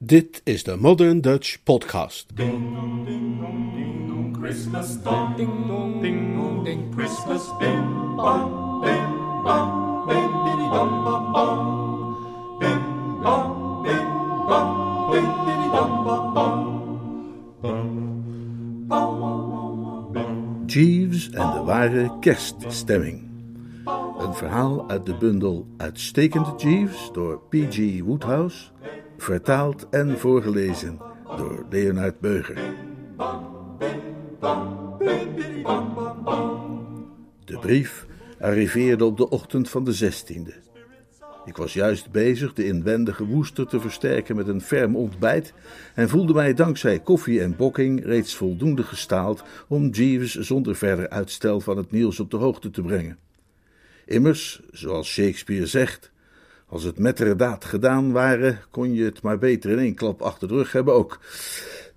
Dit is de Modern Dutch Podcast. Christmas dong ding dong ding dong ding Christmas bim bam bim bam bim bidi bam bam bam bim bam bim bam bim bidi bam bam bam Jeeves en de ware kerststemming. Een verhaal uit de bundel Uitstekende Jeeves door P.G. Woodhouse, vertaald en voorgelezen door Leonard Beuger. De brief arriveerde op de ochtend van de 16e. Ik was juist bezig de inwendige woester te versterken met een ferm ontbijt en voelde mij dankzij koffie en bokking reeds voldoende gestaald om Jeeves zonder verder uitstel van het nieuws op de hoogte te brengen. Immers, zoals Shakespeare zegt, als het metterdaad gedaan ware, kon je het maar beter in één klap achter de rug hebben ook.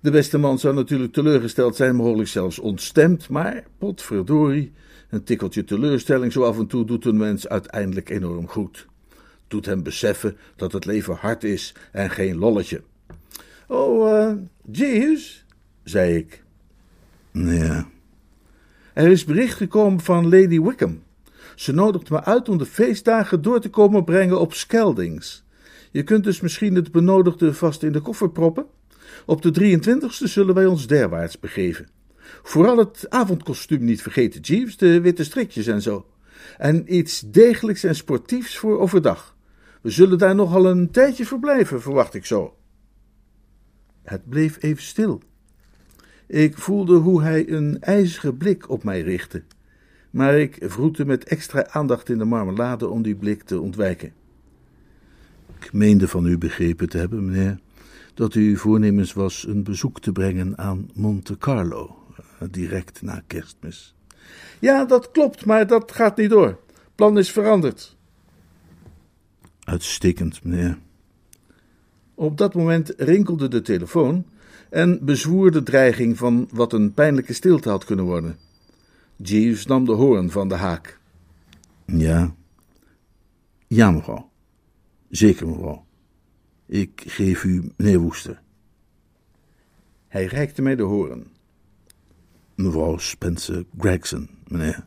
De beste man zou natuurlijk teleurgesteld zijn, mogelijk zelfs ontstemd, maar potverdorie, een tikkeltje teleurstelling zo af en toe doet een mens uiteindelijk enorm goed. Doet hem beseffen dat het leven hard is en geen lolletje. Oh, Jeeves, zei ik. Ja. Er is bericht gekomen van Lady Wickham. Ze nodigt me uit om de feestdagen door te komen brengen op Skeldings. Je kunt dus misschien het benodigde vast in de koffer proppen. Op de 23e zullen wij ons derwaarts begeven. Vooral het avondkostuum niet vergeten, Jeeves, de witte strikjes en zo. En iets degelijks en sportiefs voor overdag. We zullen daar nogal een tijdje verblijven, verwacht ik zo. Het bleef even stil. Ik voelde hoe hij een ijzige blik op mij richtte, maar ik vroette met extra aandacht in de marmelade om die blik te ontwijken. Ik meende van u begrepen te hebben, meneer, dat u voornemens was een bezoek te brengen aan Monte Carlo, direct na kerstmis. Ja, dat klopt, maar dat gaat niet door. Plan is veranderd. Uitstekend, meneer. Op dat moment rinkelde de telefoon en bezwoer de dreiging van wat een pijnlijke stilte had kunnen worden. Jeeves nam de hoorn van de haak. Ja. Ja, mevrouw. Zeker, mevrouw. Ik geef u meneer Woester. Hij reikte mij de hoorn. Mevrouw Spencer Gregson, meneer.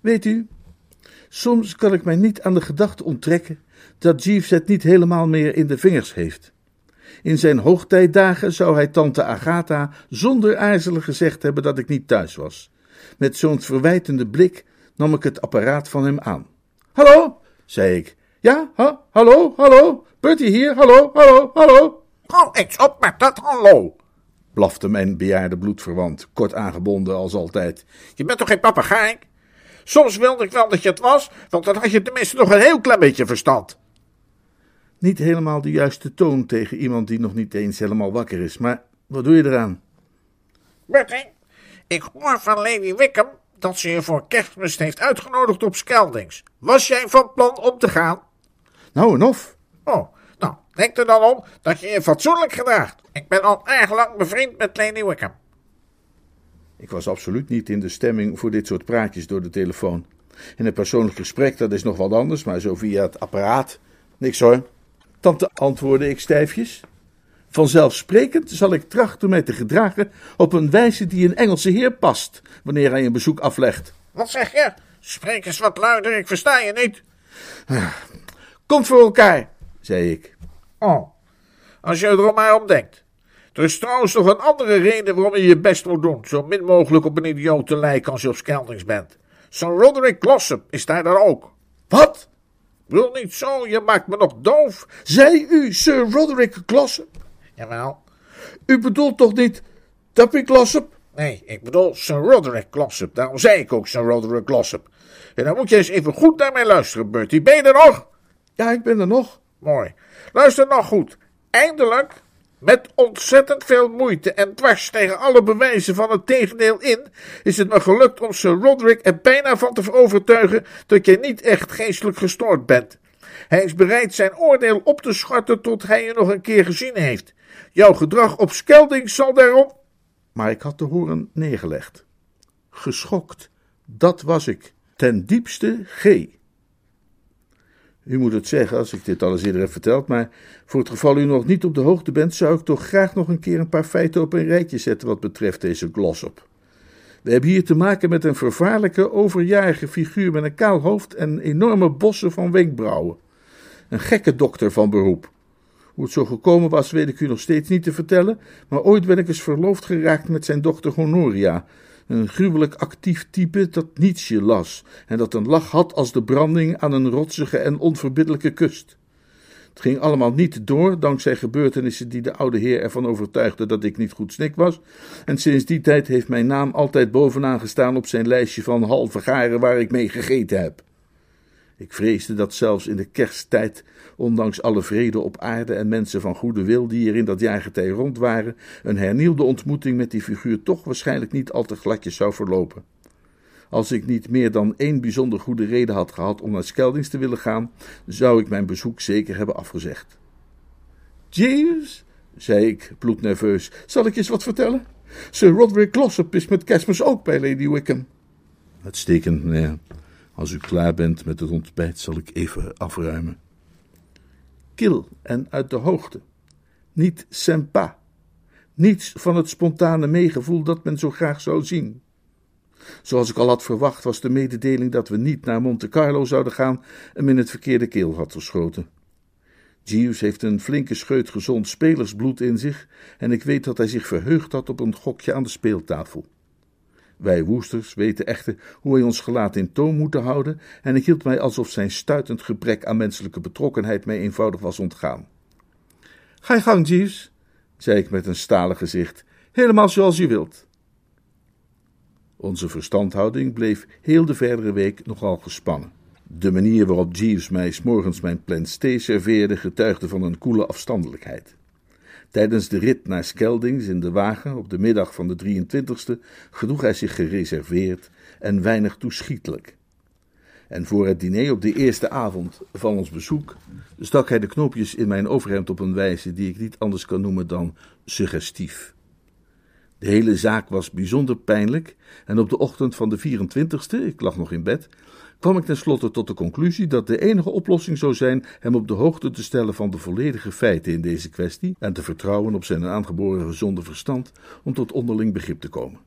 Weet u, soms kan ik mij niet aan de gedachte onttrekken dat Jeeves het niet helemaal meer in de vingers heeft. In zijn hoogtijdagen zou hij tante Agatha zonder aarzelen gezegd hebben dat ik niet thuis was. Met zo'n verwijtende blik nam ik het apparaat van hem aan. Hallo, zei ik. Ja, ha, hallo, hallo, Bertie hier, hallo, hallo, hallo. Hou eens op met dat hallo. blafte mijn bejaarde bloedverwant, kort aangebonden als altijd. Je bent toch geen papegaai? Soms wilde ik wel dat je het was, want dan had je tenminste nog een heel klein beetje verstand. Niet helemaal de juiste toon tegen iemand die nog niet eens helemaal wakker is, maar wat doe je eraan? Bertie, ik hoor van Lady Wickham dat ze je voor kerstmis heeft uitgenodigd op Skeldings. Was jij van plan om te gaan? Nou en of. Oh, nou, denk er dan om dat je je fatsoenlijk gedraagt. Ik ben al erg lang bevriend met Lady Wickham. Ik was absoluut niet in de stemming voor dit soort praatjes door de telefoon. In een persoonlijk gesprek, dat is nog wat anders, maar zo via het apparaat. Niks hoor. Tante antwoordde ik stijfjes. Vanzelfsprekend zal ik trachten mij te gedragen op een wijze die een Engelse heer past, wanneer hij een bezoek aflegt. Wat zeg je? Spreek eens wat luider, ik versta je niet. Komt voor elkaar, zei ik. Oh, als je er maar om denkt. Er is trouwens nog een andere reden waarom je je best moet doen, zo min mogelijk op een idioot te lijken als je op Skeldings bent. Sir Roderick Glossop is daar dan ook. Wat? Wil niet zo, je maakt me nog doof. Zei u Sir Roderick Glossop? Jawel. U bedoelt toch niet Tappy Glossop? Nee, ik bedoel Sir Roderick Glossop. Daarom zei ik ook Sir Roderick Glossop. En dan moet je eens even goed naar mij luisteren, Bertie. Ben je er nog? Ja, ik ben er nog. Mooi. Luister nog goed. Eindelijk, met ontzettend veel moeite en dwars tegen alle bewijzen van het tegendeel in, is het me gelukt om Sir Roderick er bijna van te overtuigen dat je niet echt geestelijk gestoord bent. Hij is bereid zijn oordeel op te schorten tot hij je nog een keer gezien heeft. Jouw gedrag op Skelding zal daarom. Maar ik had de horen neergelegd. Geschokt, dat was ik, ten diepste G. U moet het zeggen als ik dit alles eerder heb verteld, maar voor het geval u nog niet op de hoogte bent, zou ik toch graag nog een keer een paar feiten op een rijtje zetten wat betreft deze Glossop. We hebben hier te maken met een vervaarlijke, overjarige figuur met een kaal hoofd en enorme bossen van wenkbrauwen. Een gekke dokter van beroep. Hoe het zo gekomen was, weet ik u nog steeds niet te vertellen, maar ooit ben ik eens verloofd geraakt met zijn dochter Honoria, een gruwelijk actief type dat Nietzsche las en dat een lach had als de branding aan een rotsige en onverbiddelijke kust. Het ging allemaal niet door, dankzij gebeurtenissen die de oude heer ervan overtuigden dat ik niet goed snik was. En sinds die tijd heeft mijn naam altijd bovenaan gestaan op zijn lijstje van halve garen waar ik mee gegeten heb. Ik vreesde dat zelfs in de kersttijd, ondanks alle vrede op aarde en mensen van goede wil die er in dat jaargetij rond waren, een hernieuwde ontmoeting met die figuur toch waarschijnlijk niet al te gladjes zou verlopen. Als ik niet meer dan één bijzonder goede reden had gehad om naar Skeldings te willen gaan, zou ik mijn bezoek zeker hebben afgezegd. Jeeves, zei ik, bloednerveus, zal ik je eens wat vertellen? Sir Roderick Glossop is met kerstmis ook bij Lady Wickham. Uitstekend, meneer. Als u klaar bent met het ontbijt, zal ik even afruimen. Kil en uit de hoogte. Niet sympa. Niets van het spontane meegevoel dat men zo graag zou zien. Zoals ik al had verwacht, was de mededeling dat we niet naar Monte Carlo zouden gaan hem in het verkeerde keel had geschoten. Jeeves heeft een flinke scheut gezond spelersbloed in zich en ik weet dat hij zich verheugd had op een gokje aan de speeltafel. Wij woesters weten echter hoe wij ons gelaat in toon moeten houden en ik hield mij alsof zijn stuitend gebrek aan menselijke betrokkenheid mij eenvoudig was ontgaan. Ga je gang, Jeeves, zei ik met een stalen gezicht, helemaal zoals je wilt. Onze verstandhouding bleef heel de verdere week nogal gespannen. De manier waarop Jeeves mij s morgens mijn plan serveerde getuigde van een koele afstandelijkheid. Tijdens de rit naar Skeldings in de wagen op de middag van de 23e gedroeg hij zich gereserveerd en weinig toeschietelijk. En voor het diner op de eerste avond van ons bezoek stak hij de knoopjes in mijn overhemd op een wijze die ik niet anders kan noemen dan suggestief. De hele zaak was bijzonder pijnlijk en op de ochtend van de 24e, ik lag nog in bed, kwam ik tenslotte tot de conclusie dat de enige oplossing zou zijn hem op de hoogte te stellen van de volledige feiten in deze kwestie en te vertrouwen op zijn aangeboren gezonde verstand om tot onderling begrip te komen.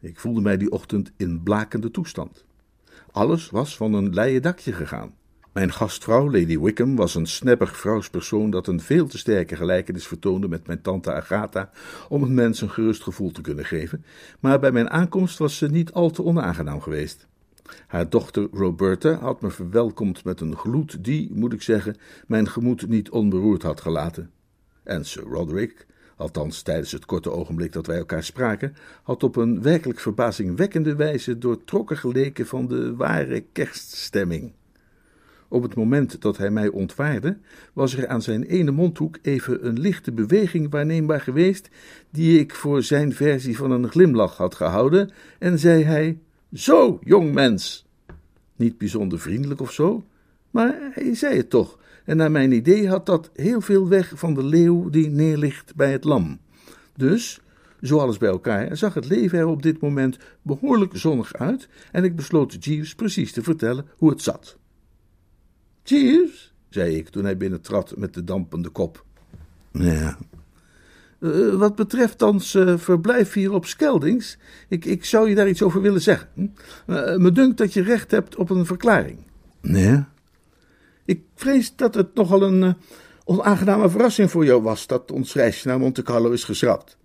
Ik voelde mij die ochtend in blakende toestand. Alles was van een leien dakje gegaan. Mijn gastvrouw, Lady Wickham, was een sneppig vrouwspersoon dat een veel te sterke gelijkenis vertoonde met mijn tante Agatha om een mens een gerust gevoel te kunnen geven, maar bij mijn aankomst was ze niet al te onaangenaam geweest. Haar dochter Roberta had me verwelkomd met een gloed die, moet ik zeggen, mijn gemoed niet onberoerd had gelaten. En Sir Roderick, althans tijdens het korte ogenblik dat wij elkaar spraken, had op een werkelijk verbazingwekkende wijze doortrokken geleken van de ware kerststemming. Op het moment dat hij mij ontwaarde, was er aan zijn ene mondhoek even een lichte beweging waarneembaar geweest, die ik voor zijn versie van een glimlach had gehouden, en zei hij: Zo, jong mens! Niet bijzonder vriendelijk of zo, maar hij zei het toch, en naar mijn idee had dat heel veel weg van de leeuw die neerligt bij het lam. Dus, zo alles bij elkaar, zag het leven er op dit moment behoorlijk zonnig uit, en ik besloot Jeeves precies te vertellen hoe het zat. Jeeves, zei ik toen hij binnentrad met de dampende kop. Ja. Uh, wat betreft ons uh, verblijf hier op Skeldings, ik, ik zou je daar iets over willen zeggen. Uh, me dunkt dat je recht hebt op een verklaring. Nee. Ik vrees dat het nogal een onaangename verrassing voor jou was dat ons reisje naar Monte Carlo is geschrapt.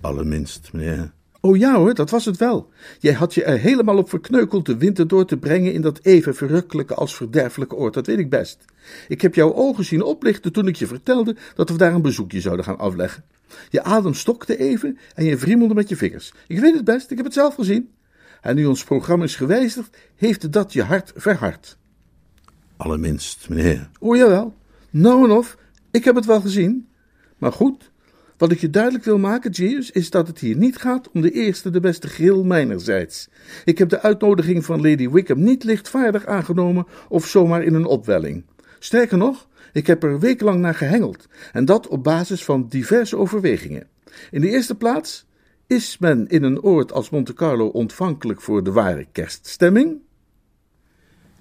Allerminst, meneer. Oh ja hoor, dat was het wel. Jij had je er helemaal op verkneukeld de winter door te brengen in dat even verrukkelijke als verderfelijke oord, dat weet ik best. Ik heb jouw ogen zien oplichten toen ik je vertelde dat we daar een bezoekje zouden gaan afleggen. Je adem stokte even en je wriemelde met je vingers. Ik weet het best, ik heb het zelf gezien. En nu ons programma is gewijzigd, heeft dat je hart verhard. Allerminst, meneer. O jawel, nou en of, ik heb het wel gezien. Maar goed, wat ik je duidelijk wil maken, Jeeves, is dat het hier niet gaat om de eerste, de beste grill mijnerzijds. Ik heb de uitnodiging van Lady Wickham niet lichtvaardig aangenomen of zomaar in een opwelling. Sterker nog, ik heb er wekenlang naar gehengeld, en dat op basis van diverse overwegingen. In de eerste plaats, is men in een oord als Monte Carlo ontvankelijk voor de ware kerststemming?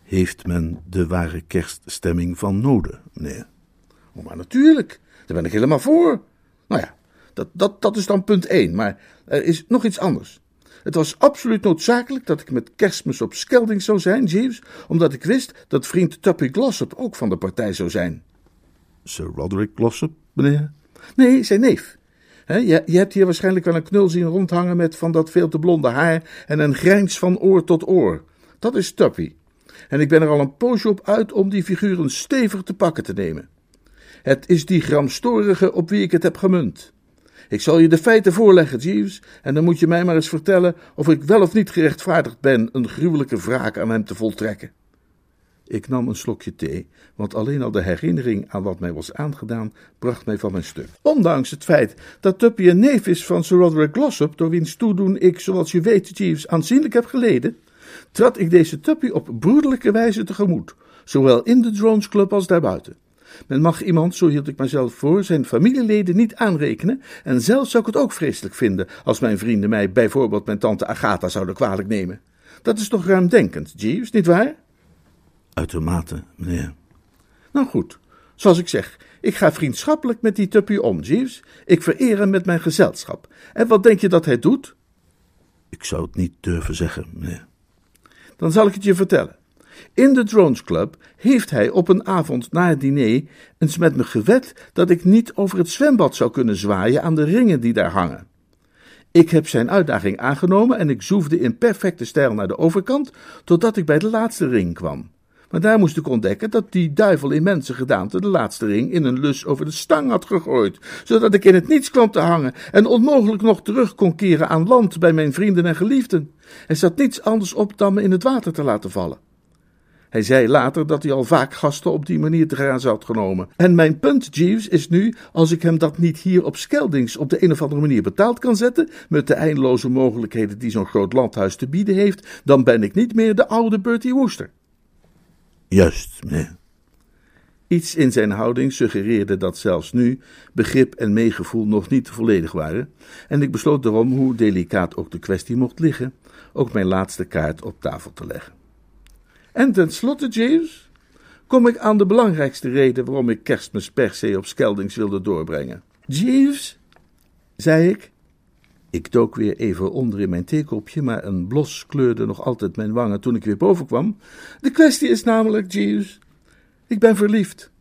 Heeft men de ware kerststemming van noden, meneer? Oh, maar natuurlijk, daar ben ik helemaal voor. Nou ja, dat, dat, dat is dan punt 1, maar er is nog iets anders. Het was absoluut noodzakelijk dat ik met kerstmis op Skelding zou zijn, Jeeves, omdat ik wist dat vriend Tuppy Glossop ook van de partij zou zijn. Sir Roderick Glossop, meneer? Nee, zijn neef. je, je, hebt hier waarschijnlijk wel een knul zien rondhangen met van dat veel te blonde haar en een grijns van oor tot oor. Dat is Tuppy. En ik ben er al een poosje op uit om die figuren stevig te pakken te nemen. Het is die gramstorige op wie ik het heb gemunt. Ik zal je de feiten voorleggen, Jeeves, en dan moet je mij maar eens vertellen of ik wel of niet gerechtvaardigd ben een gruwelijke wraak aan hem te voltrekken. Ik nam een slokje thee, want alleen al de herinnering aan wat mij was aangedaan bracht mij van mijn stuk. Ondanks het feit dat Tuppy een neef is van Sir Roderick Glossop, door wiens toedoen ik, zoals je weet, Jeeves, aanzienlijk heb geleden, trad ik deze Tuppy op broederlijke wijze tegemoet, zowel in de Drones Club als daarbuiten. Men mag iemand, zo hield ik mezelf voor, zijn familieleden niet aanrekenen, en zelfs zou ik het ook vreselijk vinden als mijn vrienden mij bijvoorbeeld mijn tante Agatha zouden kwalijk nemen. Dat is toch ruimdenkend, Jeeves, nietwaar? Uitermate, meneer. Nou goed, zoals ik zeg, ik ga vriendschappelijk met die Tuppy om, Jeeves. Ik vereer hem met mijn gezelschap. En wat denk je dat hij doet? Ik zou het niet durven zeggen, meneer. Dan zal ik het je vertellen. In de Drones Club heeft hij op een avond na het diner eens met me gewet dat ik niet over het zwembad zou kunnen zwaaien aan de ringen die daar hangen. Ik heb zijn uitdaging aangenomen en ik zoefde in perfecte stijl naar de overkant, totdat ik bij de laatste ring kwam. Maar daar moest ik ontdekken dat die duivel in mensengedaante de laatste ring in een lus over de stang had gegooid, zodat ik in het niets kwam te hangen en onmogelijk nog terug kon keren aan land bij mijn vrienden en geliefden. Er zat niets anders op dan me in het water te laten vallen. Hij zei later dat hij al vaak gasten op die manier te grazen had genomen. En mijn punt, Jeeves, is nu: als ik hem dat niet hier op Skeldings op de een of andere manier betaald kan zetten, met de eindeloze mogelijkheden die zo'n groot landhuis te bieden heeft, dan ben ik niet meer de oude Bertie Wooster. Juist, meneer. Iets in zijn houding suggereerde dat zelfs nu begrip en meegevoel nog niet volledig waren, en ik besloot daarom, hoe delicaat ook de kwestie mocht liggen, ook mijn laatste kaart op tafel te leggen. En tenslotte, James, kom ik aan de belangrijkste reden waarom ik kerstmis per se op Skeldings wilde doorbrengen. Jeeves, zei ik. Ik dook weer even onder in mijn theekopje, maar een blos kleurde nog altijd mijn wangen toen ik weer boven kwam. De kwestie is namelijk, Jeeves, ik ben verliefd.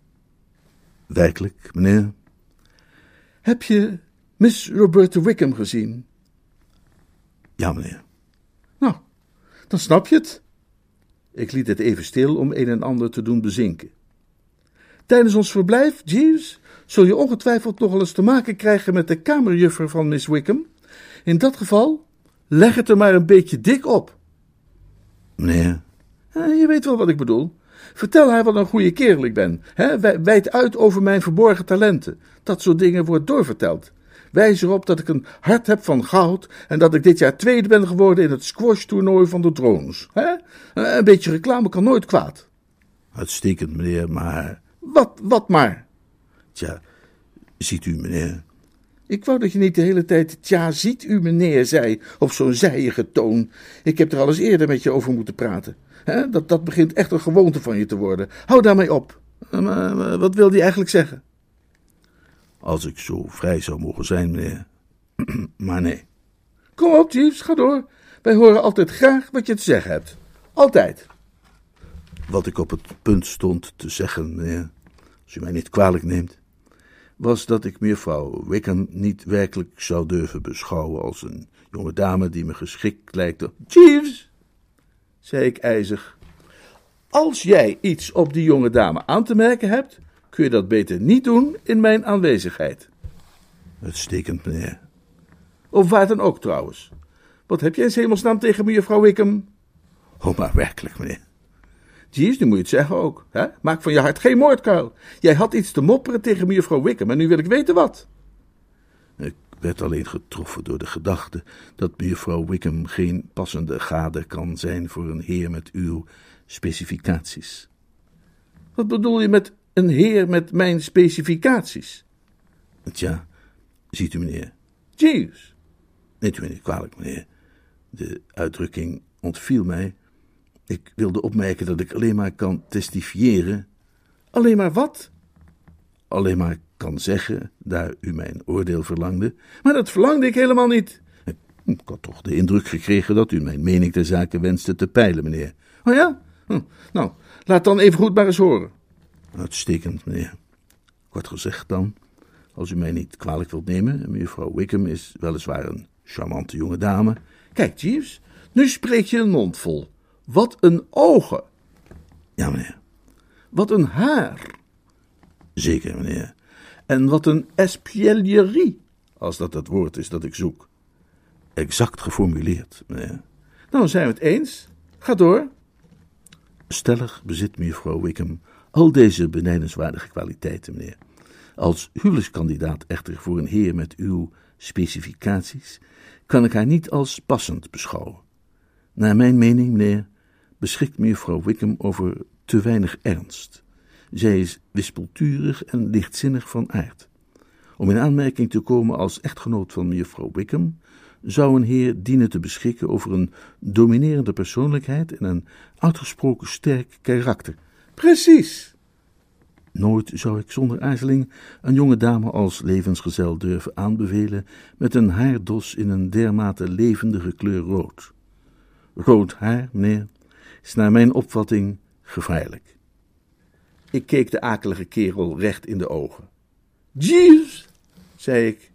Werkelijk, meneer? Heb je Miss Roberta Wickham gezien? Ja, meneer. Nou, dan snap je het. Ik liet het even stil om een en ander te doen bezinken. Tijdens ons verblijf, Jeeves, zul je ongetwijfeld nog eens te maken krijgen met de kamerjuffer van Miss Wickham. In dat geval, leg het er maar een beetje dik op. Meneer? je weet wel wat ik bedoel. Vertel haar wat een goede kerel ik ben. Hè? Wijd uit over mijn verborgen talenten. Dat soort dingen wordt doorverteld. Wijs erop dat ik een hart heb van goud en dat ik dit jaar tweede ben geworden in het squash-toernooi van de drones. Hè? Een beetje reclame kan nooit kwaad. Uitstekend, meneer, maar... Wat, wat maar? Tja, ziet u, meneer... Ik wou dat je niet de hele tijd tja, ziet u meneer, zei op zo'n zijige toon. Ik heb er al eens eerder met je over moeten praten. Dat, dat begint echt een gewoonte van je te worden. Hou daarmee op. Maar, wat wil die eigenlijk zeggen? Als ik zo vrij zou mogen zijn, meneer. maar nee. Kom op, Jeeves, ga door. Wij horen altijd graag wat je te zeggen hebt. Altijd. Wat ik op het punt stond te zeggen, meneer, als u mij niet kwalijk neemt, was dat ik mevrouw Wickham niet werkelijk zou durven beschouwen als een jonge dame die me geschikt lijkt. Jeeves, zei ik ijzig, als jij iets op die jonge dame aan te merken hebt, kun je dat beter niet doen in mijn aanwezigheid. Uitstekend, meneer. Of waar dan ook trouwens. Wat heb jij in hemelsnaam tegen mevrouw Wickham? Oh, maar werkelijk, meneer. Jeeves, nu moet je het zeggen ook. Hè? Maak van je hart geen moordkuil. Jij had iets te mopperen tegen mevrouw Wickham en nu wil ik weten wat. Ik werd alleen getroffen door de gedachte dat mevrouw Wickham geen passende gade kan zijn voor een heer met uw specificaties. Wat bedoel je met een heer met mijn specificaties? Tja, ziet u meneer. Jeeves. Neemt u me niet kwalijk, meneer. De uitdrukking ontviel mij. Ik wilde opmerken dat ik alleen maar kan testifiëren. Alleen maar wat? Alleen maar kan zeggen, daar u mijn oordeel verlangde. Maar dat verlangde ik helemaal niet. Ik had toch de indruk gekregen dat u mijn mening ter zake wenste te peilen, meneer. Oh ja? Hm. Nou, laat dan even goed maar eens horen. Uitstekend, meneer. Kort gezegd dan, als u mij niet kwalijk wilt nemen, mevrouw Wickham is weliswaar een charmante jonge dame. Kijk, Jeeves, nu spreek je een mond vol. Wat een ogen. Ja, meneer. Wat een haar. Zeker, meneer. En wat een espièglerie, als dat het woord is dat ik zoek. Exact geformuleerd, meneer. Nou, zijn we het eens. Ga door. Stellig bezit mevrouw Wickham al deze benijdenswaardige kwaliteiten, meneer. Als huwelijkskandidaat echter voor een heer met uw specificaties kan ik haar niet als passend beschouwen. Naar mijn mening, meneer, beschikt mevrouw Wickham over te weinig ernst. Zij is wispelturig en lichtzinnig van aard. Om in aanmerking te komen als echtgenoot van mevrouw Wickham, zou een heer dienen te beschikken over een dominerende persoonlijkheid en een uitgesproken sterk karakter. Precies. Nooit zou ik zonder aarzeling een jonge dame als levensgezel durven aanbevelen met een haardos in een dermate levendige kleur rood. Rood haar, meneer, is naar mijn opvatting gevaarlijk. Ik keek de akelige kerel recht in de ogen. Jeeves, zei ik,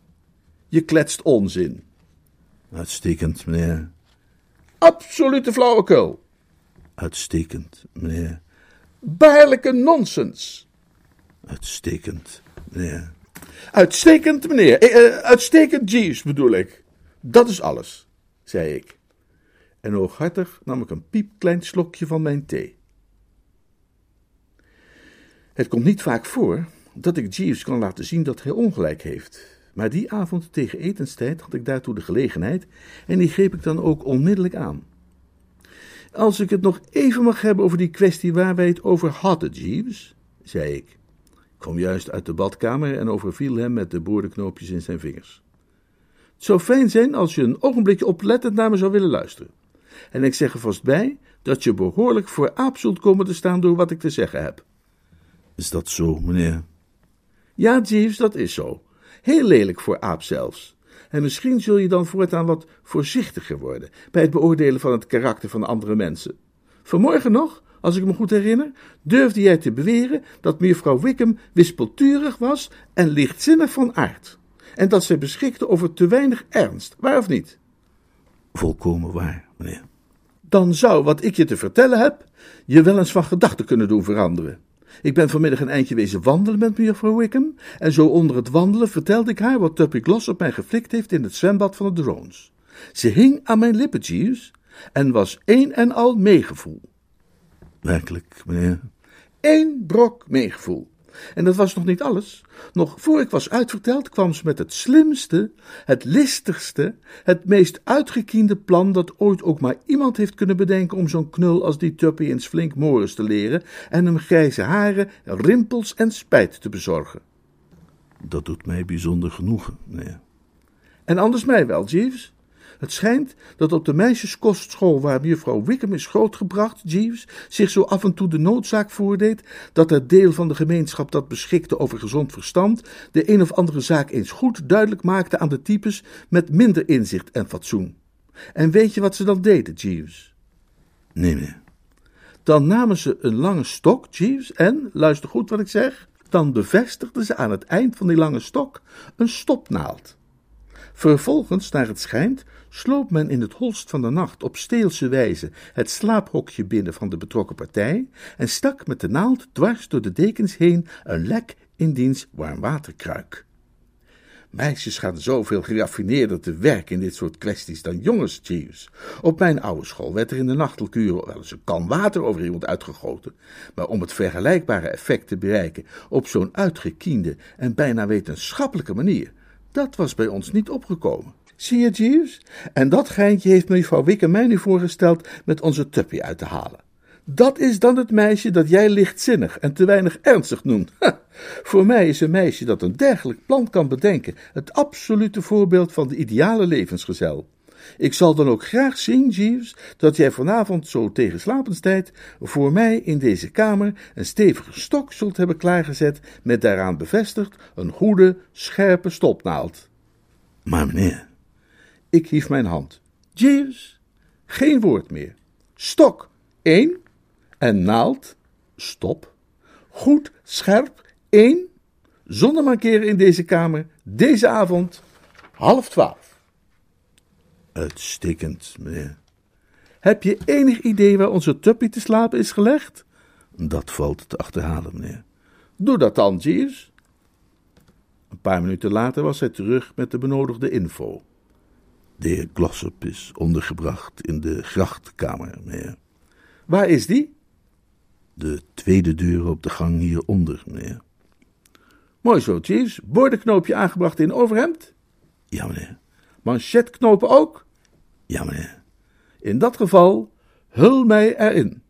je kletst onzin. Uitstekend, meneer. Absolute flauwekul. Uitstekend, meneer. Baarlijke nonsens. Uitstekend, meneer. Uitstekend, meneer. Eh, eh, uitstekend, Jeeves, bedoel ik. Dat is alles, zei ik. En hooghartig nam ik een piepklein slokje van mijn thee. Het komt niet vaak voor dat ik Jeeves kan laten zien dat hij ongelijk heeft. Maar die avond tegen etenstijd had ik daartoe de gelegenheid en die greep ik dan ook onmiddellijk aan. Als ik het nog even mag hebben over die kwestie waar wij het over hadden, Jeeves, zei ik. Ik kwam juist uit de badkamer en overviel hem met de boordenknoopjes in zijn vingers. Het zou fijn zijn als je een ogenblikje oplettend naar me zou willen luisteren. En ik zeg er vast bij dat je behoorlijk voor aap zult komen te staan door wat ik te zeggen heb. Is dat zo, meneer? Ja, Jeeves, dat is zo. Heel lelijk voor aap zelfs. En misschien zul je dan voortaan wat voorzichtiger worden bij het beoordelen van het karakter van andere mensen. Vanmorgen nog, als ik me goed herinner, durfde jij te beweren dat mevrouw Wickham wispelturig was en lichtzinnig van aard. En dat zij beschikte over te weinig ernst, waar of niet? Volkomen waar, meneer. Dan zou wat ik je te vertellen heb, je wel eens van gedachten kunnen doen veranderen. Ik ben vanmiddag een eindje wezen wandelen met mevrouw Wickham, en zo onder het wandelen vertelde ik haar wat Tuppy Gloss op mij geflikt heeft in het zwembad van de drones. Ze hing aan mijn lippen, Jeeves, en was één en al meegevoel. Werkelijk, meneer? Eén brok meegevoel. En dat was nog niet alles. Nog voor ik was uitverteld, kwam ze met het slimste, het listigste, het meest uitgekiende plan dat ooit ook maar iemand heeft kunnen bedenken om zo'n knul als die Tuppy eens flink Morris te leren en hem grijze haren, rimpels en spijt te bezorgen. Dat doet mij bijzonder genoegen, meneer. En anders mij wel, Jeeves. Het schijnt dat op de meisjeskostschool waar mevrouw Wickham is grootgebracht, Jeeves, zich zo af en toe de noodzaak voordeed dat het deel van de gemeenschap dat beschikte over gezond verstand de een of andere zaak eens goed duidelijk maakte aan de types met minder inzicht en fatsoen. En weet je wat ze dan deden, Jeeves? Nee, meneer. Dan namen ze een lange stok, Jeeves, en, luister goed wat ik zeg, dan bevestigden ze aan het eind van die lange stok een stopnaald. Vervolgens, naar het schijnt, sloop men in het holst van de nacht op steelse wijze het slaaphokje binnen van de betrokken partij en stak met de naald dwars door de dekens heen een lek in diens warmwaterkruik. Meisjes gaan zoveel geraffineerder te werk in dit soort kwesties dan jongens, Jeeves. Op mijn oude school werd er in de nachtelkuren wel eens een kan water over iemand uitgegoten, maar om het vergelijkbare effect te bereiken op zo'n uitgekiende en bijna wetenschappelijke manier, dat was bij ons niet opgekomen. Zie je, Jeeves? En dat geintje heeft mevrouw Wickham mij nu voorgesteld met onze Tuppy uit te halen. Dat is dan het meisje dat jij lichtzinnig en te weinig ernstig noemt. Ha, voor mij is een meisje dat een dergelijk plan kan bedenken het absolute voorbeeld van de ideale levensgezel. Ik zal dan ook graag zien, Jeeves, dat jij vanavond zo tegen slapenstijd voor mij in deze kamer een stevige stok zult hebben klaargezet met daaraan bevestigd een goede, scherpe stopnaald. Maar meneer, ik hief mijn hand. Jeeves, geen woord meer. Stok, één. En naald, stop. Goed, scherp, één. Zonder mankeren in deze kamer, deze avond, half twaalf. Uitstekend, meneer. Heb je enig idee waar onze tuppy te slapen is gelegd? Dat valt te achterhalen, meneer. Doe dat dan, Jeeves. Een paar minuten later was hij terug met de benodigde info. De heer Glossop is ondergebracht in de grachtkamer, meneer. Waar is die? De tweede deur op de gang hieronder, meneer. Mooi zo, Jeeves. Bordenknoopje aangebracht in overhemd? Ja, meneer. Manchetknopen ook? Ja, meneer. In dat geval, hul mij erin.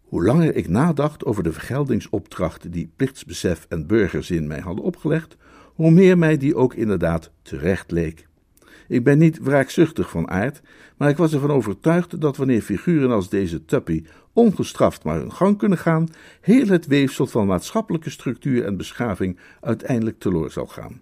Hoe langer ik nadacht over de vergeldingsopdrachten die plichtsbesef en burgerzin mij hadden opgelegd, hoe meer mij die ook inderdaad terecht leek. Ik ben niet wraakzuchtig van aard, maar ik was ervan overtuigd dat wanneer figuren als deze Tuppy ongestraft maar hun gang kunnen gaan, heel het weefsel van maatschappelijke structuur en beschaving uiteindelijk teloor zal gaan.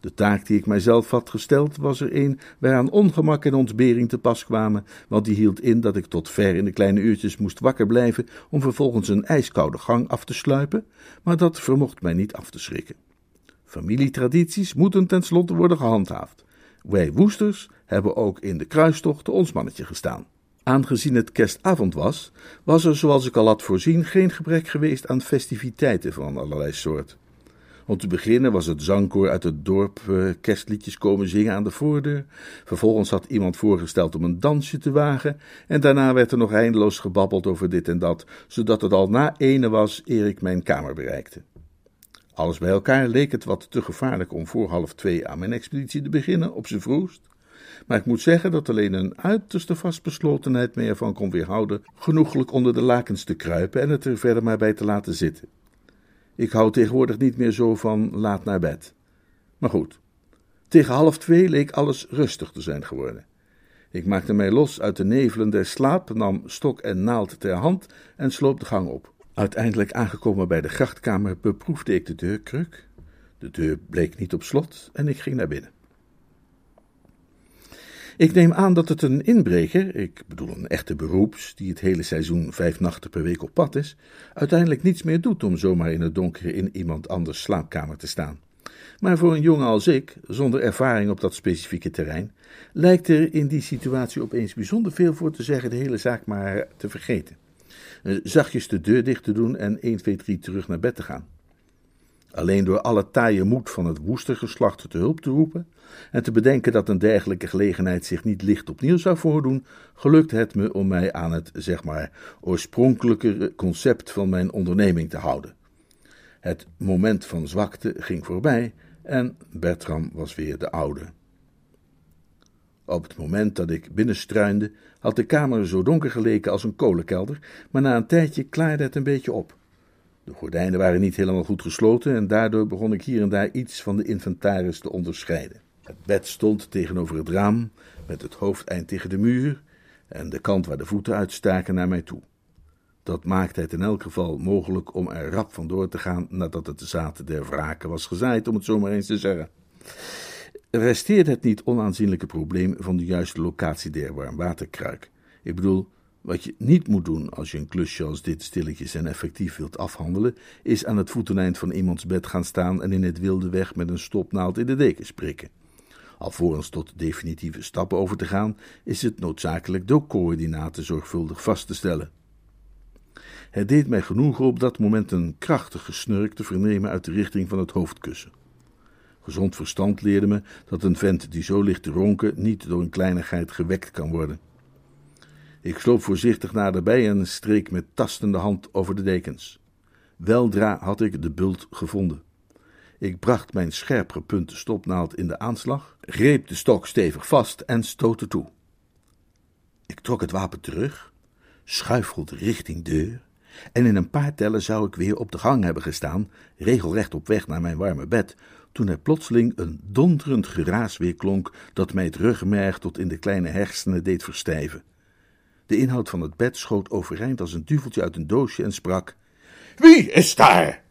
De taak die ik mijzelf had gesteld was er een waaraan ongemak en ontbering te pas kwamen, want die hield in dat ik tot ver in de kleine uurtjes moest wakker blijven om vervolgens een ijskoude gang af te sluipen, maar dat vermocht mij niet af te schrikken. Familietradities moeten tenslotte worden gehandhaafd. Wij woesters hebben ook in de kruistocht ons mannetje gestaan. Aangezien het kerstavond was, was er, zoals ik al had voorzien, geen gebrek geweest aan festiviteiten van allerlei soort. Om te beginnen was het zangkoor uit het dorp eh, kerstliedjes komen zingen aan de voordeur. Vervolgens had iemand voorgesteld om een dansje te wagen. En daarna werd er nog eindeloos gebabbeld over dit en dat, zodat het al na ene was eer ik mijn kamer bereikte. Alles bij elkaar leek het wat te gevaarlijk om voor half twee aan mijn expeditie te beginnen, op zijn vroegst. Maar ik moet zeggen dat alleen een uiterste vastbeslotenheid me ervan kon weerhouden genoeglijk onder de lakens te kruipen en het er verder maar bij te laten zitten. Ik hou tegenwoordig niet meer zo van laat naar bed. Maar goed, tegen half twee leek alles rustig te zijn geworden. Ik maakte mij los uit de nevelen der slaap, nam stok en naald ter hand en sloop de gang op. Uiteindelijk aangekomen bij de grachtkamer beproefde ik de deurkruk. De deur bleek niet op slot en ik ging naar binnen. Ik neem aan dat het een inbreker, ik bedoel een echte beroeps, die het hele seizoen vijf nachten per week op pad is, uiteindelijk niets meer doet om zomaar in het donker in iemand anders slaapkamer te staan. Maar voor een jongen als ik, zonder ervaring op dat specifieke terrein, lijkt er in die situatie opeens bijzonder veel voor te zeggen de hele zaak maar te vergeten. Eh, zachtjes de deur dicht te doen en 1, 2, 3 terug naar bed te gaan. Alleen door alle taaie moed van het woestergeslacht te hulp te roepen en te bedenken dat een dergelijke gelegenheid zich niet licht opnieuw zou voordoen, gelukt het me om mij aan het, zeg maar, oorspronkelijke concept van mijn onderneming te houden. Het moment van zwakte ging voorbij en Bertram was weer de oude. Op het moment dat ik binnenstruinde, had de kamer zo donker geleken als een kolenkelder, maar na een tijdje klaarde het een beetje op. De gordijnen waren niet helemaal goed gesloten en daardoor begon ik hier en daar iets van de inventaris te onderscheiden. Het bed stond tegenover het raam, met het hoofdeind tegen de muur en de kant waar de voeten uitstaken naar mij toe. Dat maakte het in elk geval mogelijk om er rap vandoor te gaan nadat het zaad der wraken was gezaaid, om het zo maar eens te zeggen. Resteerde het niet onaanzienlijke probleem van de juiste locatie der warmwaterkruik. Ik bedoel, wat je niet moet doen als je een klusje als dit stilletjes en effectief wilt afhandelen, is aan het voeteneind van iemands bed gaan staan en in het wilde weg met een stopnaald in de dekens prikken. Alvorens tot definitieve stappen over te gaan, is het noodzakelijk de coördinaten zorgvuldig vast te stellen. Het deed mij genoegen op dat moment een krachtige snurk te vernemen uit de richting van het hoofdkussen. Gezond verstand leerde me dat een vent die zo ligt te ronken niet door een kleinigheid gewekt kan worden. Ik sloop voorzichtig naderbij en streek met tastende hand over de dekens. Weldra had ik de bult gevonden. Ik bracht mijn scherp gepunte stopnaald in de aanslag, greep de stok stevig vast en stootte toe. Ik trok het wapen terug, schuifelde richting deur, en in een paar tellen zou ik weer op de gang hebben gestaan, regelrecht op weg naar mijn warme bed, toen er plotseling een donderend geraas weer klonk dat mij het rugmerg tot in de kleine hersenen deed verstijven. De inhoud van het bed schoot overeind als een duveltje uit een doosje en sprak: Wie is daar?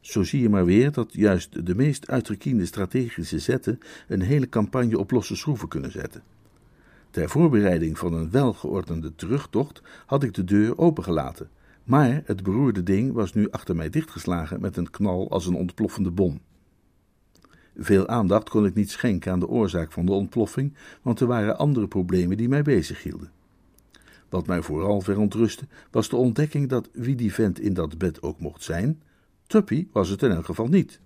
Zo zie je maar weer dat juist de meest uitgekiende strategische zetten een hele campagne op losse schroeven kunnen zetten. Ter voorbereiding van een welgeordende terugtocht had ik de deur opengelaten, maar het beroerde ding was nu achter mij dichtgeslagen met een knal als een ontploffende bom. Veel aandacht kon ik niet schenken aan de oorzaak van de ontploffing, want er waren andere problemen die mij bezighielden. Wat mij vooral verontrustte, was de ontdekking dat wie die vent in dat bed ook mocht zijn, Tuppy was het in elk geval niet.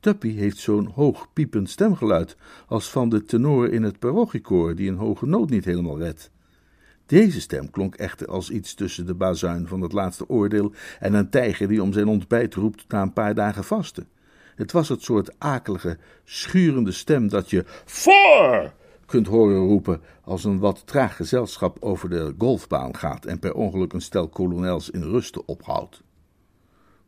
Tuppy heeft zo'n hoog piepend stemgeluid als van de tenor in het parochiekoor die een hoge noot niet helemaal redt. Deze stem klonk echter als iets tussen de bazuin van het laatste oordeel en een tijger die om zijn ontbijt roept na een paar dagen vasten. Het was het soort akelige, schurende stem dat je voor kunt horen roepen als een wat traag gezelschap over de golfbaan gaat en per ongeluk een stel kolonels in rusten ophoudt.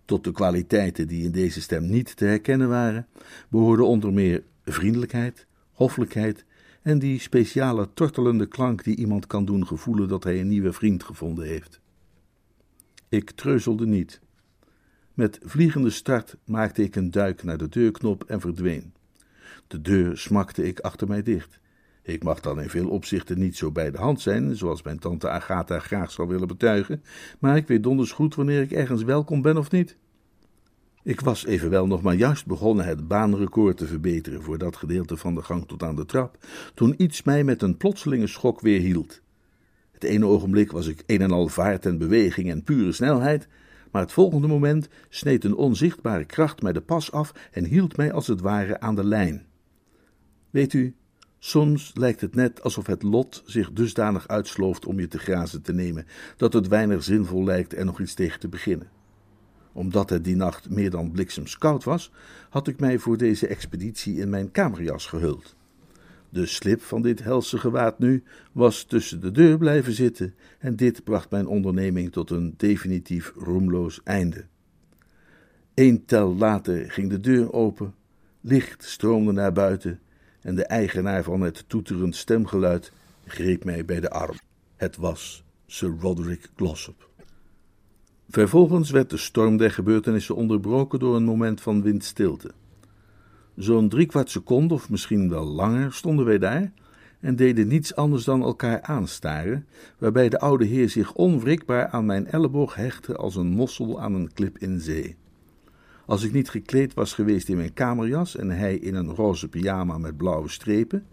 Tot de kwaliteiten die in deze stem niet te herkennen waren, behoorden onder meer vriendelijkheid, hoffelijkheid en die speciale tortelende klank die iemand kan doen gevoelen dat hij een nieuwe vriend gevonden heeft. Ik treuzelde niet. Met vliegende start maakte ik een duik naar de deurknop en verdween. De deur smakte ik achter mij dicht. Ik mag dan in veel opzichten niet zo bij de hand zijn, zoals mijn tante Agatha graag zou willen betuigen, maar ik weet donders goed wanneer ik ergens welkom ben of niet. Ik was evenwel nog maar juist begonnen het baanrecord te verbeteren voor dat gedeelte van de gang tot aan de trap, toen iets mij met een plotselinge schok weer hield. Het ene ogenblik was ik een en al vaart en beweging en pure snelheid, maar het volgende moment sneed een onzichtbare kracht mij de pas af en hield mij als het ware aan de lijn. Weet u, Soms lijkt het net alsof het lot zich dusdanig uitslooft om je te grazen te nemen, dat het weinig zinvol lijkt er nog iets tegen te beginnen. Omdat het die nacht meer dan bliksemskoud was, had ik mij voor deze expeditie in mijn kamerjas gehuld. De slip van dit helse gewaad nu was tussen de deur blijven zitten, en dit bracht mijn onderneming tot een definitief roemloos einde. Eén tel later ging de deur open, licht stroomde naar buiten en de eigenaar van het toeterend stemgeluid greep mij bij de arm. Het was Sir Roderick Glossop. Vervolgens werd de storm der gebeurtenissen onderbroken door een moment van windstilte. Zo'n driekwart seconde, of misschien wel langer, stonden wij daar en deden niets anders dan elkaar aanstaren, waarbij de oude heer zich onwrikbaar aan mijn elleboog hechtte als een mossel aan een klip in zee. Als ik niet gekleed was geweest in mijn kamerjas en hij in een roze pyjama met blauwe strepen,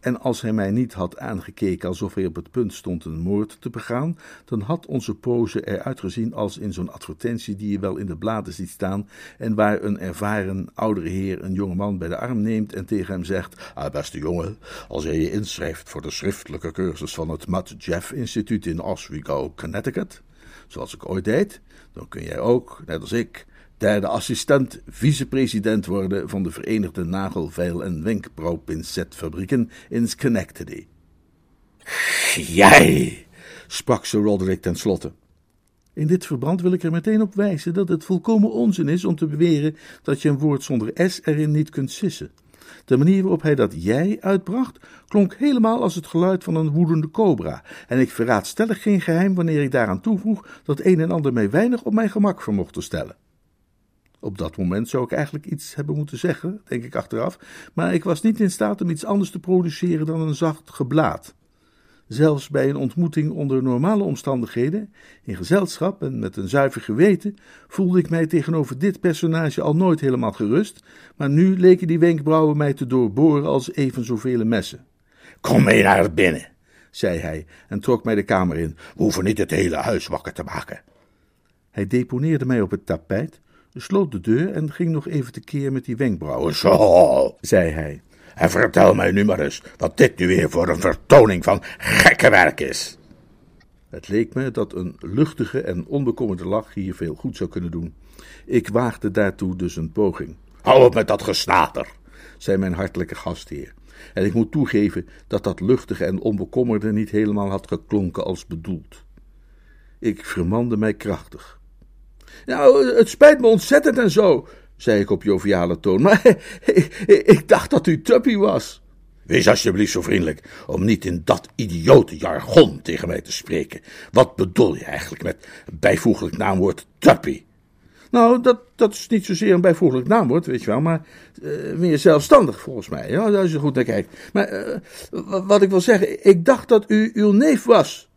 en als hij mij niet had aangekeken alsof hij op het punt stond een moord te begaan, dan had onze pose eruit gezien als in zo'n advertentie die je wel in de bladen ziet staan en waar een ervaren oudere heer een jonge man bij de arm neemt en tegen hem zegt: ah, Beste jongen, als jij je inschrijft voor de schriftelijke cursus van het Matt Jeff Instituut in Oswego, Connecticut, zoals ik ooit deed, dan kun jij ook, net als ik, derde assistent vicepresident worden van de Verenigde Nagelveil- en Wenkbrauwpincetfabrieken in Schenectady. Jij, sprak Sir Roderick tenslotte. In dit verband wil ik er meteen op wijzen dat het volkomen onzin is om te beweren dat je een woord zonder S erin niet kunt sissen. De manier waarop hij dat jij uitbracht, klonk helemaal als het geluid van een woedende cobra, en ik verraad stellig geen geheim wanneer ik daaraan toevoeg dat een en ander mij weinig op mijn gemak vermocht te stellen. Op dat moment zou ik eigenlijk iets hebben moeten zeggen, denk ik achteraf, maar ik was niet in staat om iets anders te produceren dan een zacht geblaat. Zelfs bij een ontmoeting onder normale omstandigheden, in gezelschap en met een zuiver geweten, voelde ik mij tegenover dit personage al nooit helemaal gerust, maar nu leken die wenkbrauwen mij te doorboren als even zoveel messen. Kom mee naar binnen, zei hij en trok mij de kamer in. We hoeven niet het hele huis wakker te maken. Hij deponeerde mij op het tapijt, sloot de deur en ging nog even tekeer met die wenkbrauwen. Zo, zei hij. En vertel mij nu maar eens wat dit nu weer voor een vertoning van gekke werk is. Het leek me dat een luchtige en onbekommerde lach hier veel goed zou kunnen doen. Ik waagde daartoe dus een poging. Hou op met dat gesnater, zei mijn hartelijke gastheer. En ik moet toegeven dat dat luchtige en onbekommerde niet helemaal had geklonken als bedoeld. Ik vermande mij krachtig. Nou, het spijt me ontzettend en zo, zei ik op joviale toon, maar ik dacht dat u Tuppy was. Wees alsjeblieft zo vriendelijk om niet in dat idiote jargon tegen mij te spreken. Wat bedoel je eigenlijk met bijvoeglijk naamwoord Tuppy? Nou, dat, dat is niet zozeer een bijvoeglijk naamwoord, weet je wel, maar uh, meer zelfstandig volgens mij, ja, als je goed naar kijkt. Maar uh, wat ik wil zeggen, ik dacht dat u uw neef was.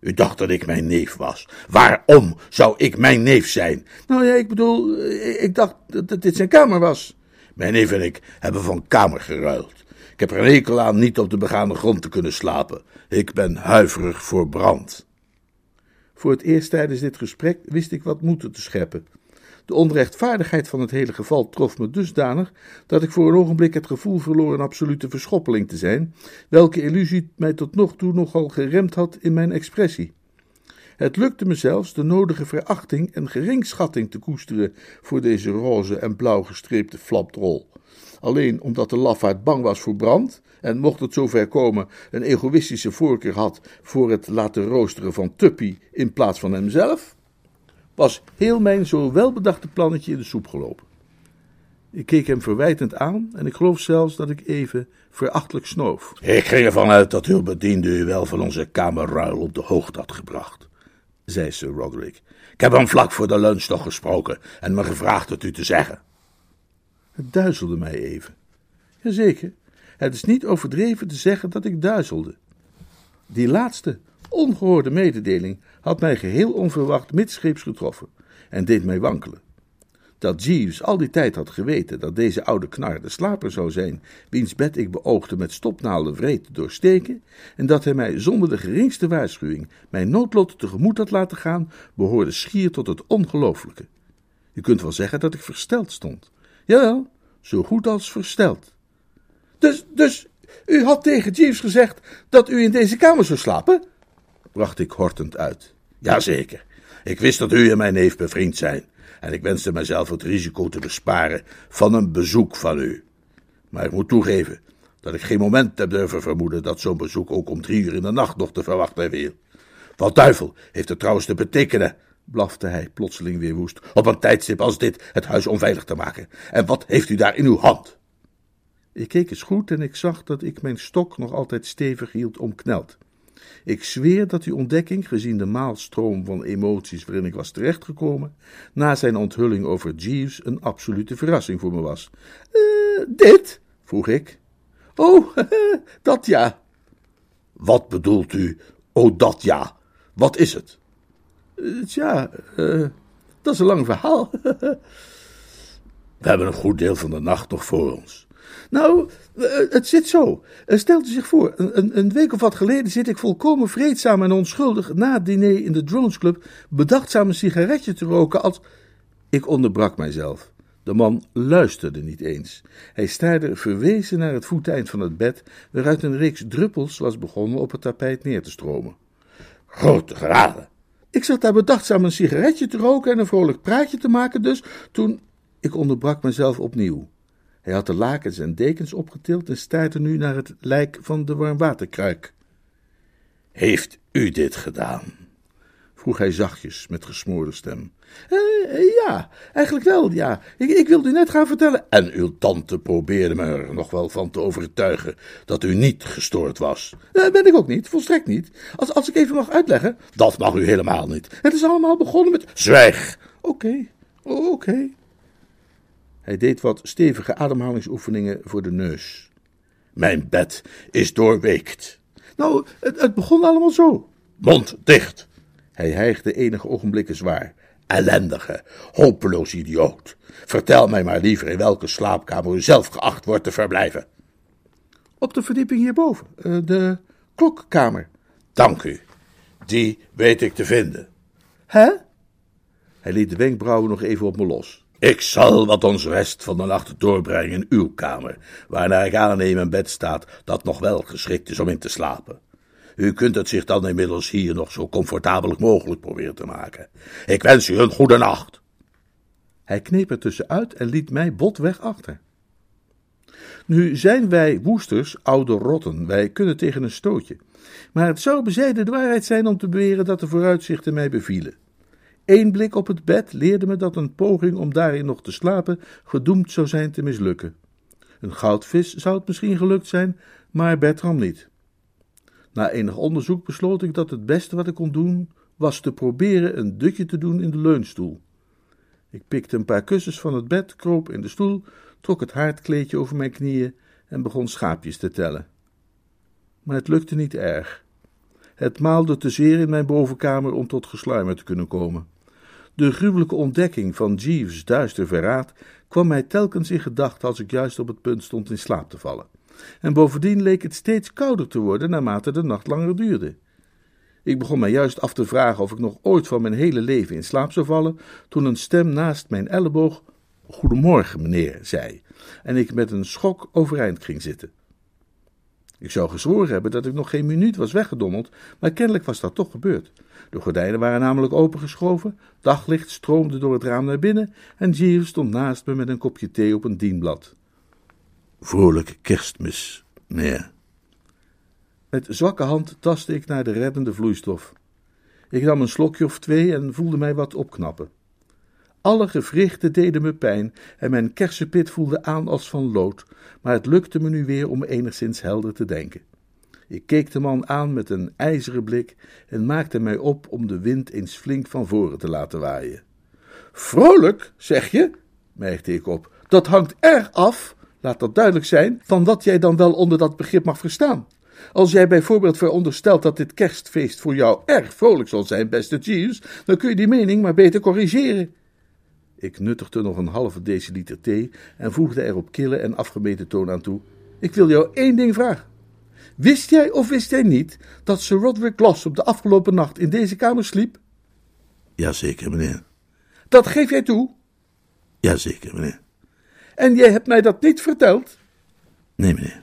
U dacht dat ik mijn neef was. Waarom zou ik mijn neef zijn? Nou ja, ik bedoel, eh, ik dacht dat dit zijn kamer was. Mijn neef en ik hebben van kamer geruild. Ik heb er een hekel aan niet op de begane grond te kunnen slapen. Ik ben huiverig voor brand. Voor het eerst tijdens dit gesprek wist ik wat moeten te scheppen. De onrechtvaardigheid van het hele geval trof me dusdanig dat ik voor een ogenblik het gevoel verloor een absolute verschoppeling te zijn, welke illusie mij tot nog toe nogal geremd had in mijn expressie. Het lukte me zelfs de nodige verachting en geringschatting te koesteren voor deze roze en blauw gestreepte flapdrol. Alleen omdat de lafaard bang was voor brand en mocht het zover komen een egoïstische voorkeur had voor het laten roosteren van Tuppy in plaats van hemzelf, was heel mijn zo welbedachte plannetje in de soep gelopen. Ik keek hem verwijtend aan en ik geloof zelfs dat ik even verachtelijk snoof. Ik ging ervan uit dat uw bediende u wel van onze kamerruil op de hoogte had gebracht, zei Sir Roderick. Ik heb hem vlak voor de lunch nog gesproken en me gevraagd het u te zeggen. Het duizelde mij even. Jazeker, het is niet overdreven te zeggen dat ik duizelde. Die laatste, ongehoorde mededeling had mij geheel onverwacht midscheeps getroffen en deed mij wankelen. Dat Jeeves al die tijd had geweten dat deze oude knar de slaper zou zijn, wiens bed ik beoogde met stopnaalden vreed te doorsteken, en dat hij mij zonder de geringste waarschuwing mijn noodlot tegemoet had laten gaan, behoorde schier tot het ongelooflijke. Je kunt wel zeggen dat ik versteld stond. Jawel, zo goed als versteld. Dus, dus, u had tegen Jeeves gezegd dat u in deze kamer zou slapen? Bracht ik hortend uit. Jazeker. Ik wist dat u en mijn neef bevriend zijn, en ik wenste mijzelf het risico te besparen van een bezoek van u. Maar ik moet toegeven dat ik geen moment heb durven vermoeden dat zo'n bezoek ook om drie uur in de nacht nog te verwachten viel. Wat duivel heeft het trouwens te betekenen, blafte hij plotseling weer woest, op een tijdstip als dit het huis onveilig te maken. En wat heeft u daar in uw hand? Ik keek eens goed en ik zag dat ik mijn stok nog altijd stevig hield omkneld. Ik zweer dat die ontdekking, gezien de maalstroom van emoties waarin ik was terechtgekomen, na zijn onthulling over Jeeves een absolute verrassing voor me was. Uh, dit? vroeg ik. Oh, dat ja. Wat bedoelt u? Oh, dat ja. Wat is het? Uh, tja, uh, dat is een lang verhaal. We hebben een goed deel van de nacht nog voor ons. Nou, eh, het zit zo. Eh, stelt u zich voor, een, een, week of wat geleden zit ik volkomen vreedzaam en onschuldig na het diner in de Drones Club bedachtzaam een sigaretje te roken als... Ik onderbrak mijzelf. De man luisterde niet eens. Hij staarde verwezen naar het voeteind van het bed, waaruit een reeks druppels was begonnen op het tapijt neer te stromen. Grote genade! Ik zat daar bedachtzaam een sigaretje te roken en een vrolijk praatje te maken, dus toen. Ik onderbrak mezelf opnieuw. Hij had de lakens en dekens opgetild en staarde nu naar het lijk van de warmwaterkruik. Heeft u dit gedaan? vroeg hij zachtjes met gesmoorde stem. Eh, ja, eigenlijk wel, ja. Ik, ik wilde u net gaan vertellen. En uw tante probeerde me er nog wel van te overtuigen dat u niet gestoord was. Eh, ben ik ook niet, volstrekt niet. Als, als ik even mag uitleggen. Dat mag u helemaal niet. Het is allemaal begonnen met. Zwijg! Oké, oké. Hij deed wat stevige ademhalingsoefeningen voor de neus. Mijn bed is doorweekt. Nou, het, begon allemaal zo. Mond dicht. Hij hijgde enige ogenblikken zwaar. Ellendige, hopeloos idioot. Vertel mij maar liever in welke slaapkamer u zelf geacht wordt te verblijven. Op de verdieping hierboven, eh, de klokkamer. Dank u. Die weet ik te vinden. Hè? Hij liet de wenkbrauwen nog even op me los. Ik zal wat ons rest van de nacht doorbrengen in uw kamer, waarna ik aanneem een bed staat dat nog wel geschikt is om in te slapen. U kunt het zich dan inmiddels hier nog zo comfortabel mogelijk proberen te maken. Ik wens u een goede nacht. Hij kneep er tussenuit en liet mij botweg achter. Nu zijn wij woesters oude rotten, wij kunnen tegen een stootje. Maar het zou bezijden de waarheid zijn om te beweren dat de vooruitzichten mij bevielen. Eén blik op het bed leerde me dat een poging om daarin nog te slapen gedoemd zou zijn te mislukken. Een goudvis zou het misschien gelukt zijn, maar Bertram niet. Na enig onderzoek besloot ik dat het beste wat ik kon doen was te proberen een dutje te doen in de leunstoel. Ik pikte een paar kussens van het bed, kroop in de stoel, trok het haardkleedje over mijn knieën en begon schaapjes te tellen. Maar het lukte niet erg. Het maalde te zeer in mijn bovenkamer om tot gesluimer te kunnen komen. De gruwelijke ontdekking van Jeeves' duister verraad kwam mij telkens in gedachten als ik juist op het punt stond in slaap te vallen. En bovendien leek het steeds kouder te worden naarmate de nacht langer duurde. Ik begon mij juist af te vragen of ik nog ooit van mijn hele leven in slaap zou vallen, toen een stem naast mijn elleboog Goedemorgen, meneer, zei, en ik met een schok overeind ging zitten. Ik zou gezworen hebben dat ik nog geen minuut was weggedommeld, maar kennelijk was dat toch gebeurd. De gordijnen waren namelijk opengeschoven, daglicht stroomde door het raam naar binnen en Jeeves stond naast me met een kopje thee op een dienblad. Vrolijke kerstmis, meneer. Met zwakke hand tastte ik naar de reddende vloeistof. Ik nam een slokje of twee en voelde mij wat opknappen. Alle gewrichten deden me pijn en mijn kersenpit voelde aan als van lood, maar het lukte me nu weer om enigszins helder te denken. Ik keek de man aan met een ijzeren blik en maakte mij op om de wind eens flink van voren te laten waaien. Vrolijk, zeg je? merkte ik op. Dat hangt erg af, laat dat duidelijk zijn, van wat jij dan wel onder dat begrip mag verstaan. Als jij bijvoorbeeld veronderstelt dat dit kerstfeest voor jou erg vrolijk zal zijn, beste Jeeves, dan kun je die mening maar beter corrigeren. Ik nuttigde nog een halve deciliter thee en voegde er op kille en afgemeten toon aan toe. Ik wil jou één ding vragen. Wist jij of wist jij niet dat Sir Roderick Glossop de afgelopen nacht in deze kamer sliep? Jazeker, meneer. Dat geef jij toe? Jazeker, meneer. En jij hebt mij dat niet verteld? Nee, meneer.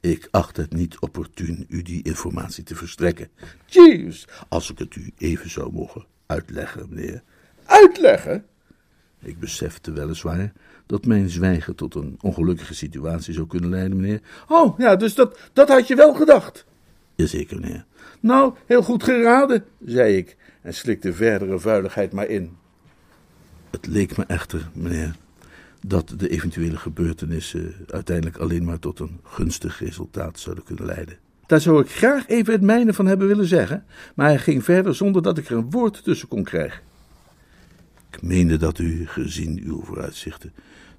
Ik acht het niet opportun u die informatie te verstrekken. Jeeves, als ik het u even zou mogen uitleggen, meneer. Uitleggen? Ik besefte weliswaar dat mijn zwijgen tot een ongelukkige situatie zou kunnen leiden, meneer. Oh, ja, dus dat, dat had je wel gedacht? Jazeker, meneer. Nou, heel goed geraden, zei ik en slikte verdere vuiligheid maar in. Het leek me echter, meneer, dat de eventuele gebeurtenissen uiteindelijk alleen maar tot een gunstig resultaat zouden kunnen leiden. Daar zou ik graag even het mijne van hebben willen zeggen, maar hij ging verder zonder dat ik er een woord tussen kon krijgen. Ik meende dat u, gezien uw vooruitzichten,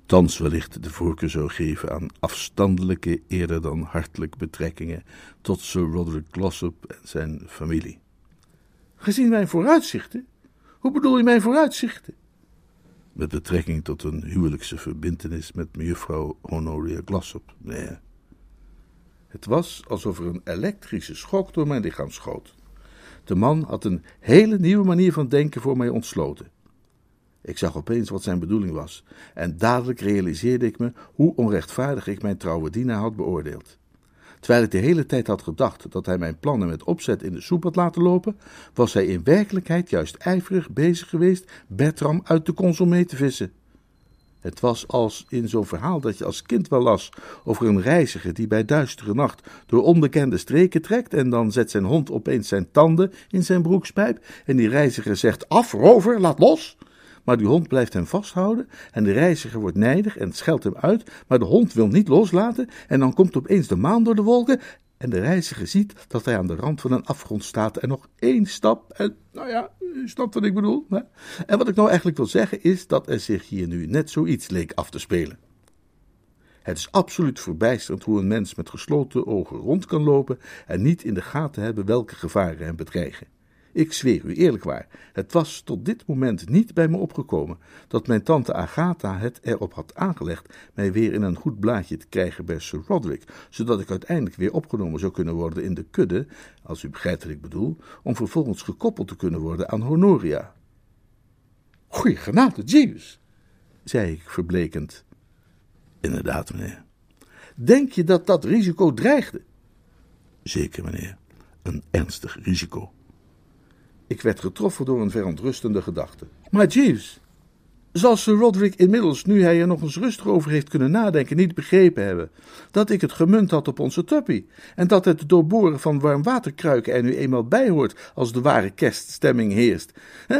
thans wellicht de voorkeur zou geven aan afstandelijke eerder dan hartelijke betrekkingen tot Sir Roderick Glossop en zijn familie. Gezien mijn vooruitzichten? Hoe bedoel je mijn vooruitzichten? Met betrekking tot een huwelijkse verbintenis met mejuffrouw Honoria Glossop, nee. Het was alsof er een elektrische schok door mijn lichaam schoot. De man had een hele nieuwe manier van denken voor mij ontsloten. Ik zag opeens wat zijn bedoeling was, en dadelijk realiseerde ik me hoe onrechtvaardig ik mijn trouwe dienaar had beoordeeld. Terwijl ik de hele tijd had gedacht dat hij mijn plannen met opzet in de soep had laten lopen, was hij in werkelijkheid juist ijverig bezig geweest Bertram uit de console mee te vissen. Het was als in zo'n verhaal dat je als kind wel las over een reiziger die bij duistere nacht door onbekende streken trekt en dan zet zijn hond opeens zijn tanden in zijn broekspijp en die reiziger zegt af, rover, laat los. Maar die hond blijft hem vasthouden en de reiziger wordt nijdig en scheldt hem uit, maar de hond wil niet loslaten en dan komt opeens de maan door de wolken en de reiziger ziet dat hij aan de rand van een afgrond staat en nog één stap en, nou ja, u snapt wat ik bedoel. Hè? En wat ik nou eigenlijk wil zeggen is dat er zich hier nu net zoiets leek af te spelen. Het is absoluut verbijsterend hoe een mens met gesloten ogen rond kan lopen en niet in de gaten hebben welke gevaren hem bedreigen. Ik zweer u eerlijk waar, het was tot dit moment niet bij me opgekomen dat mijn tante Agatha het erop had aangelegd mij weer in een goed blaadje te krijgen bij Sir Roderick, zodat ik uiteindelijk weer opgenomen zou kunnen worden in de kudde, als u begrijpt wat ik bedoel, om vervolgens gekoppeld te kunnen worden aan Honoria. Goeie genade, Jeeves, zei ik verblekend. Inderdaad, meneer. Denk je dat dat risico dreigde? Zeker, meneer. Een ernstig risico. Ik werd getroffen door een verontrustende gedachte. Maar Jeeves, Zal Sir Roderick inmiddels, nu hij er nog eens rustig over heeft kunnen nadenken, niet begrepen hebben dat ik het gemunt had op onze tuppy en dat het doorboren van warmwaterkruiken er nu eenmaal bij hoort als de ware kerststemming heerst?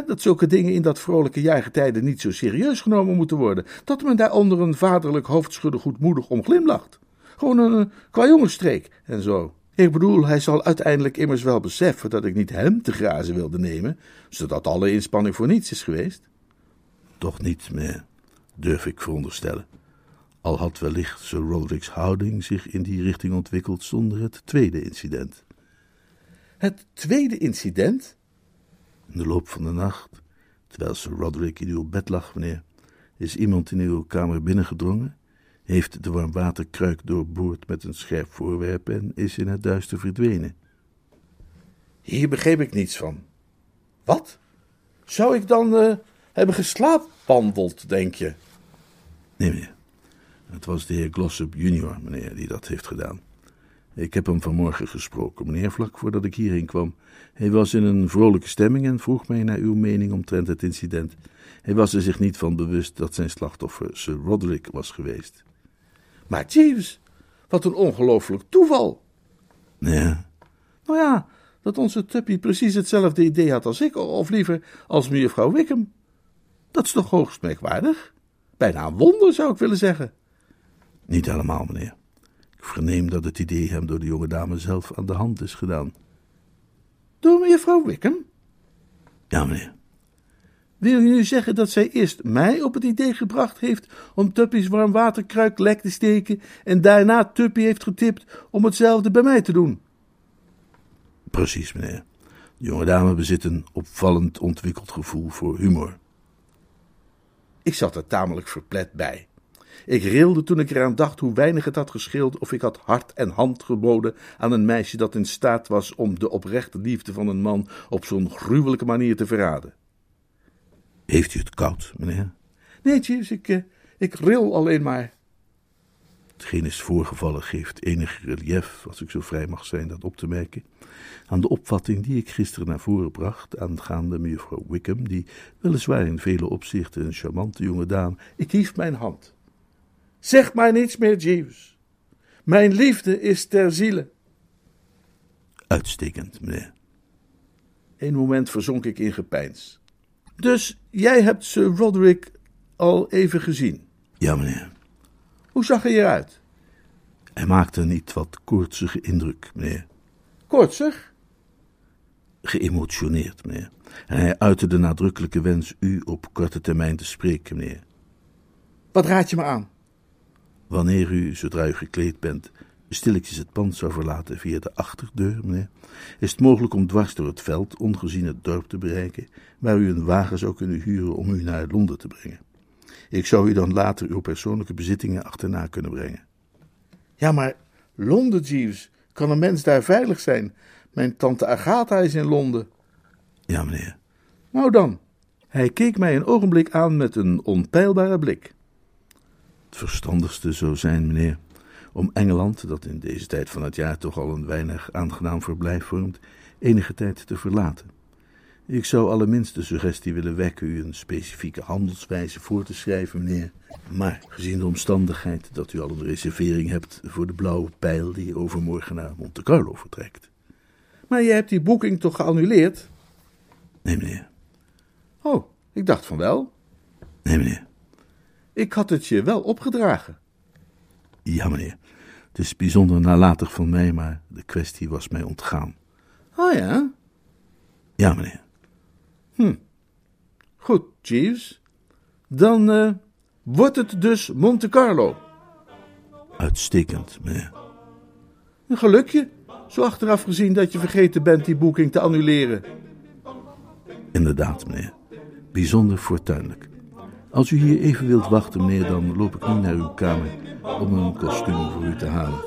Dat zulke dingen in dat vrolijke jaargetijde niet zo serieus genomen moeten worden, dat men daar onder een vaderlijk hoofdschudden goedmoedig om glimlacht. Gewoon een uh, kwajongensstreek en zo. Ik bedoel, hij zal uiteindelijk immers wel beseffen dat ik niet hem te grazen wilde nemen, zodat alle inspanning voor niets is geweest. Toch niet meer, durf ik veronderstellen. Al had wellicht Sir Roderick's houding zich in die richting ontwikkeld zonder het tweede incident. Het tweede incident? In de loop van de nacht, terwijl Sir Roderick in uw bed lag, meneer, is iemand in uw kamer binnengedrongen, heeft de warmwaterkruik doorboord met een scherp voorwerp en is in het duister verdwenen. Hier begreep ik niets van. Wat? Zou ik dan uh, hebben geslaapwandeld, denk je? Nee, meneer. Het was de heer Glossop junior, meneer, die dat heeft gedaan. Ik heb hem vanmorgen gesproken, meneer, vlak voordat ik hierheen kwam. Hij was in een vrolijke stemming en vroeg mij naar uw mening omtrent het incident. Hij was er zich niet van bewust dat zijn slachtoffer Sir Roderick was geweest. Maar Jeeves, wat een ongelooflijk toeval. Ja. Nou ja, dat onze Tuppy precies hetzelfde idee had als ik, of liever als mevrouw Wickham. Dat is toch hoogst merkwaardig? Bijna een wonder, zou ik willen zeggen. Niet helemaal, meneer. Ik verneem dat het idee hem door de jonge dame zelf aan de hand is gedaan. Door mevrouw Wickham? Ja, meneer. Wil je nu zeggen dat zij eerst mij op het idee gebracht heeft om Tuppy's warmwaterkruik lek te steken en daarna Tuppy heeft getipt om hetzelfde bij mij te doen? Precies, meneer. De jonge dame bezit een opvallend ontwikkeld gevoel voor humor. Ik zat er tamelijk verplet bij. Ik rilde toen ik eraan dacht hoe weinig het had gescheeld of ik had hart en hand geboden aan een meisje dat in staat was om de oprechte liefde van een man op zo'n gruwelijke manier te verraden. Heeft u het koud, meneer? Nee, Jeeves, ik, uh, ik ril alleen maar. Hetgeen is voorgevallen geeft enig relief, als ik zo vrij mag zijn dat op te merken, aan de opvatting die ik gisteren naar voren bracht aangaande mevrouw Wickham, die weliswaar in vele opzichten een charmante jonge dame. Ik hief mijn hand. Zeg maar niets meer, Jeeves. Mijn liefde is ter ziele. Uitstekend, meneer. Een moment verzonk ik in gepeins. Dus jij hebt Sir Roderick al even gezien? Ja, meneer. Hoe zag hij eruit? Hij maakte een niet wat koortsige indruk, meneer. Koortsig? Geëmotioneerd, meneer. En hij uitte de nadrukkelijke wens u op korte termijn te spreken, meneer. Wat raad je me aan? Wanneer u, zodra u gekleed bent, stilletjes het pand zou verlaten via de achterdeur, meneer, is het mogelijk om dwars door het veld, ongezien het dorp te bereiken, waar u een wagen zou kunnen huren om u naar Londen te brengen. Ik zou u dan later uw persoonlijke bezittingen achterna kunnen brengen. Ja, maar Londen, Jeeves, kan een mens daar veilig zijn? Mijn tante Agatha is in Londen. Ja, meneer. Nou dan. Hij keek mij een ogenblik aan met een onpeilbare blik. Het verstandigste zou zijn, meneer, om Engeland, dat in deze tijd van het jaar toch al een weinig aangenaam verblijf vormt, enige tijd te verlaten. Ik zou allerminst de suggestie willen wekken u een specifieke handelswijze voor te schrijven, meneer. Maar gezien de omstandigheid dat u al een reservering hebt voor de blauwe pijl die overmorgen naar Monte Carlo vertrekt. Maar je hebt die boeking toch geannuleerd? Nee, meneer. Oh, ik dacht van wel. Nee, meneer. Ik had het je wel opgedragen. Ja, meneer. Het is bijzonder nalatig van mij, maar de kwestie was mij ontgaan. Oh ja? Ja, meneer. Hm. Goed, Jeeves. Dan uh, wordt het dus Monte Carlo. Uitstekend, meneer. Een gelukje, zo achteraf gezien dat je vergeten bent die boeking te annuleren. Inderdaad, meneer. Bijzonder fortuinlijk. Als u hier even wilt wachten, meneer, dan loop ik nu naar uw kamer om een kostuum voor u te halen.